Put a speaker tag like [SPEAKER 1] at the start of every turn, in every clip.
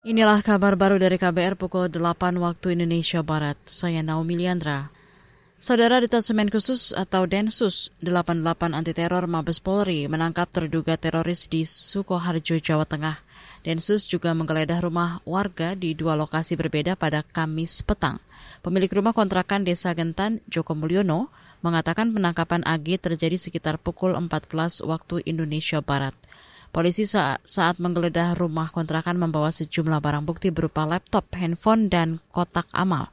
[SPEAKER 1] Inilah kabar baru dari KBR pukul 8 waktu Indonesia Barat. Saya Naomi Liandra. Saudara Detasemen Khusus atau Densus 88 Anti Teror Mabes Polri menangkap terduga teroris di Sukoharjo, Jawa Tengah. Densus juga menggeledah rumah warga di dua lokasi berbeda pada Kamis petang. Pemilik rumah kontrakan Desa Gentan, Joko Mulyono, mengatakan penangkapan AG terjadi sekitar pukul 14 waktu Indonesia Barat. Polisi saat, saat menggeledah rumah kontrakan membawa sejumlah barang bukti berupa laptop, handphone, dan kotak amal.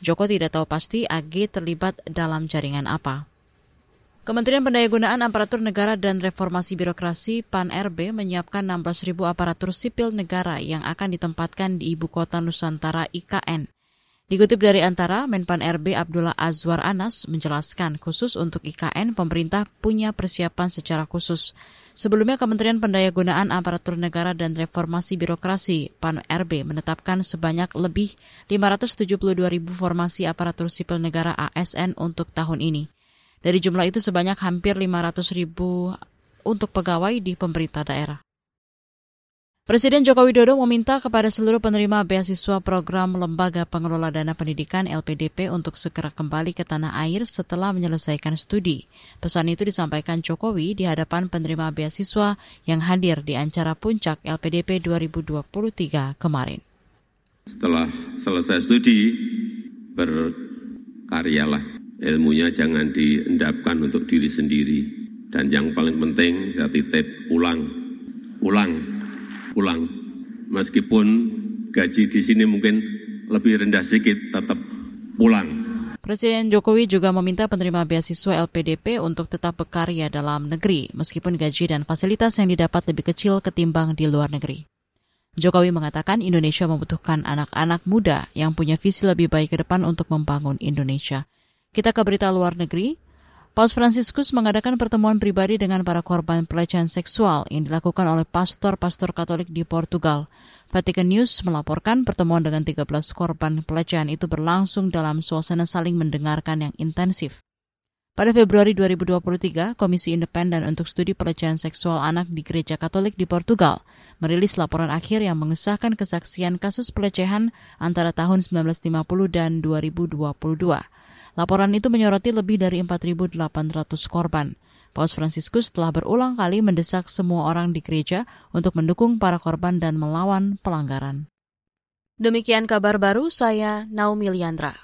[SPEAKER 1] Joko tidak tahu pasti AG terlibat dalam jaringan apa. Kementerian Pendayagunaan Aparatur Negara dan Reformasi Birokrasi PAN-RB menyiapkan 16.000 aparatur sipil negara yang akan ditempatkan di Ibu Kota Nusantara IKN. Dikutip dari Antara, Menpan RB Abdullah Azwar Anas menjelaskan khusus untuk IKN pemerintah punya persiapan secara khusus. Sebelumnya Kementerian Pendayagunaan Aparatur Negara dan Reformasi Birokrasi PAN RB menetapkan sebanyak lebih 572 ribu formasi aparatur sipil negara ASN untuk tahun ini. Dari jumlah itu sebanyak hampir 500 ribu untuk pegawai di pemerintah daerah. Presiden Joko Widodo meminta kepada seluruh penerima beasiswa program Lembaga Pengelola Dana Pendidikan LPDP untuk segera kembali ke tanah air setelah menyelesaikan studi. Pesan itu disampaikan Jokowi di hadapan penerima beasiswa yang hadir di acara puncak LPDP 2023 kemarin.
[SPEAKER 2] Setelah selesai studi, berkaryalah. Ilmunya jangan diendapkan untuk diri sendiri. Dan yang paling penting, saya titip ulang. Ulang pulang. Meskipun gaji di sini mungkin lebih rendah sedikit, tetap pulang.
[SPEAKER 1] Presiden Jokowi juga meminta penerima beasiswa LPDP untuk tetap berkarya dalam negeri, meskipun gaji dan fasilitas yang didapat lebih kecil ketimbang di luar negeri. Jokowi mengatakan Indonesia membutuhkan anak-anak muda yang punya visi lebih baik ke depan untuk membangun Indonesia. Kita ke berita luar negeri. Paus Fransiskus mengadakan pertemuan pribadi dengan para korban pelecehan seksual yang dilakukan oleh pastor-pastor Katolik di Portugal. Vatican News melaporkan pertemuan dengan 13 korban pelecehan itu berlangsung dalam suasana saling mendengarkan yang intensif. Pada Februari 2023, Komisi Independen untuk Studi Pelecehan Seksual Anak di Gereja Katolik di Portugal merilis laporan akhir yang mengesahkan kesaksian kasus pelecehan antara tahun 1950 dan 2022. Laporan itu menyoroti lebih dari 4.800 korban. Paus Fransiskus telah berulang kali mendesak semua orang di gereja untuk mendukung para korban dan melawan pelanggaran. Demikian kabar baru saya Naomi Liandra.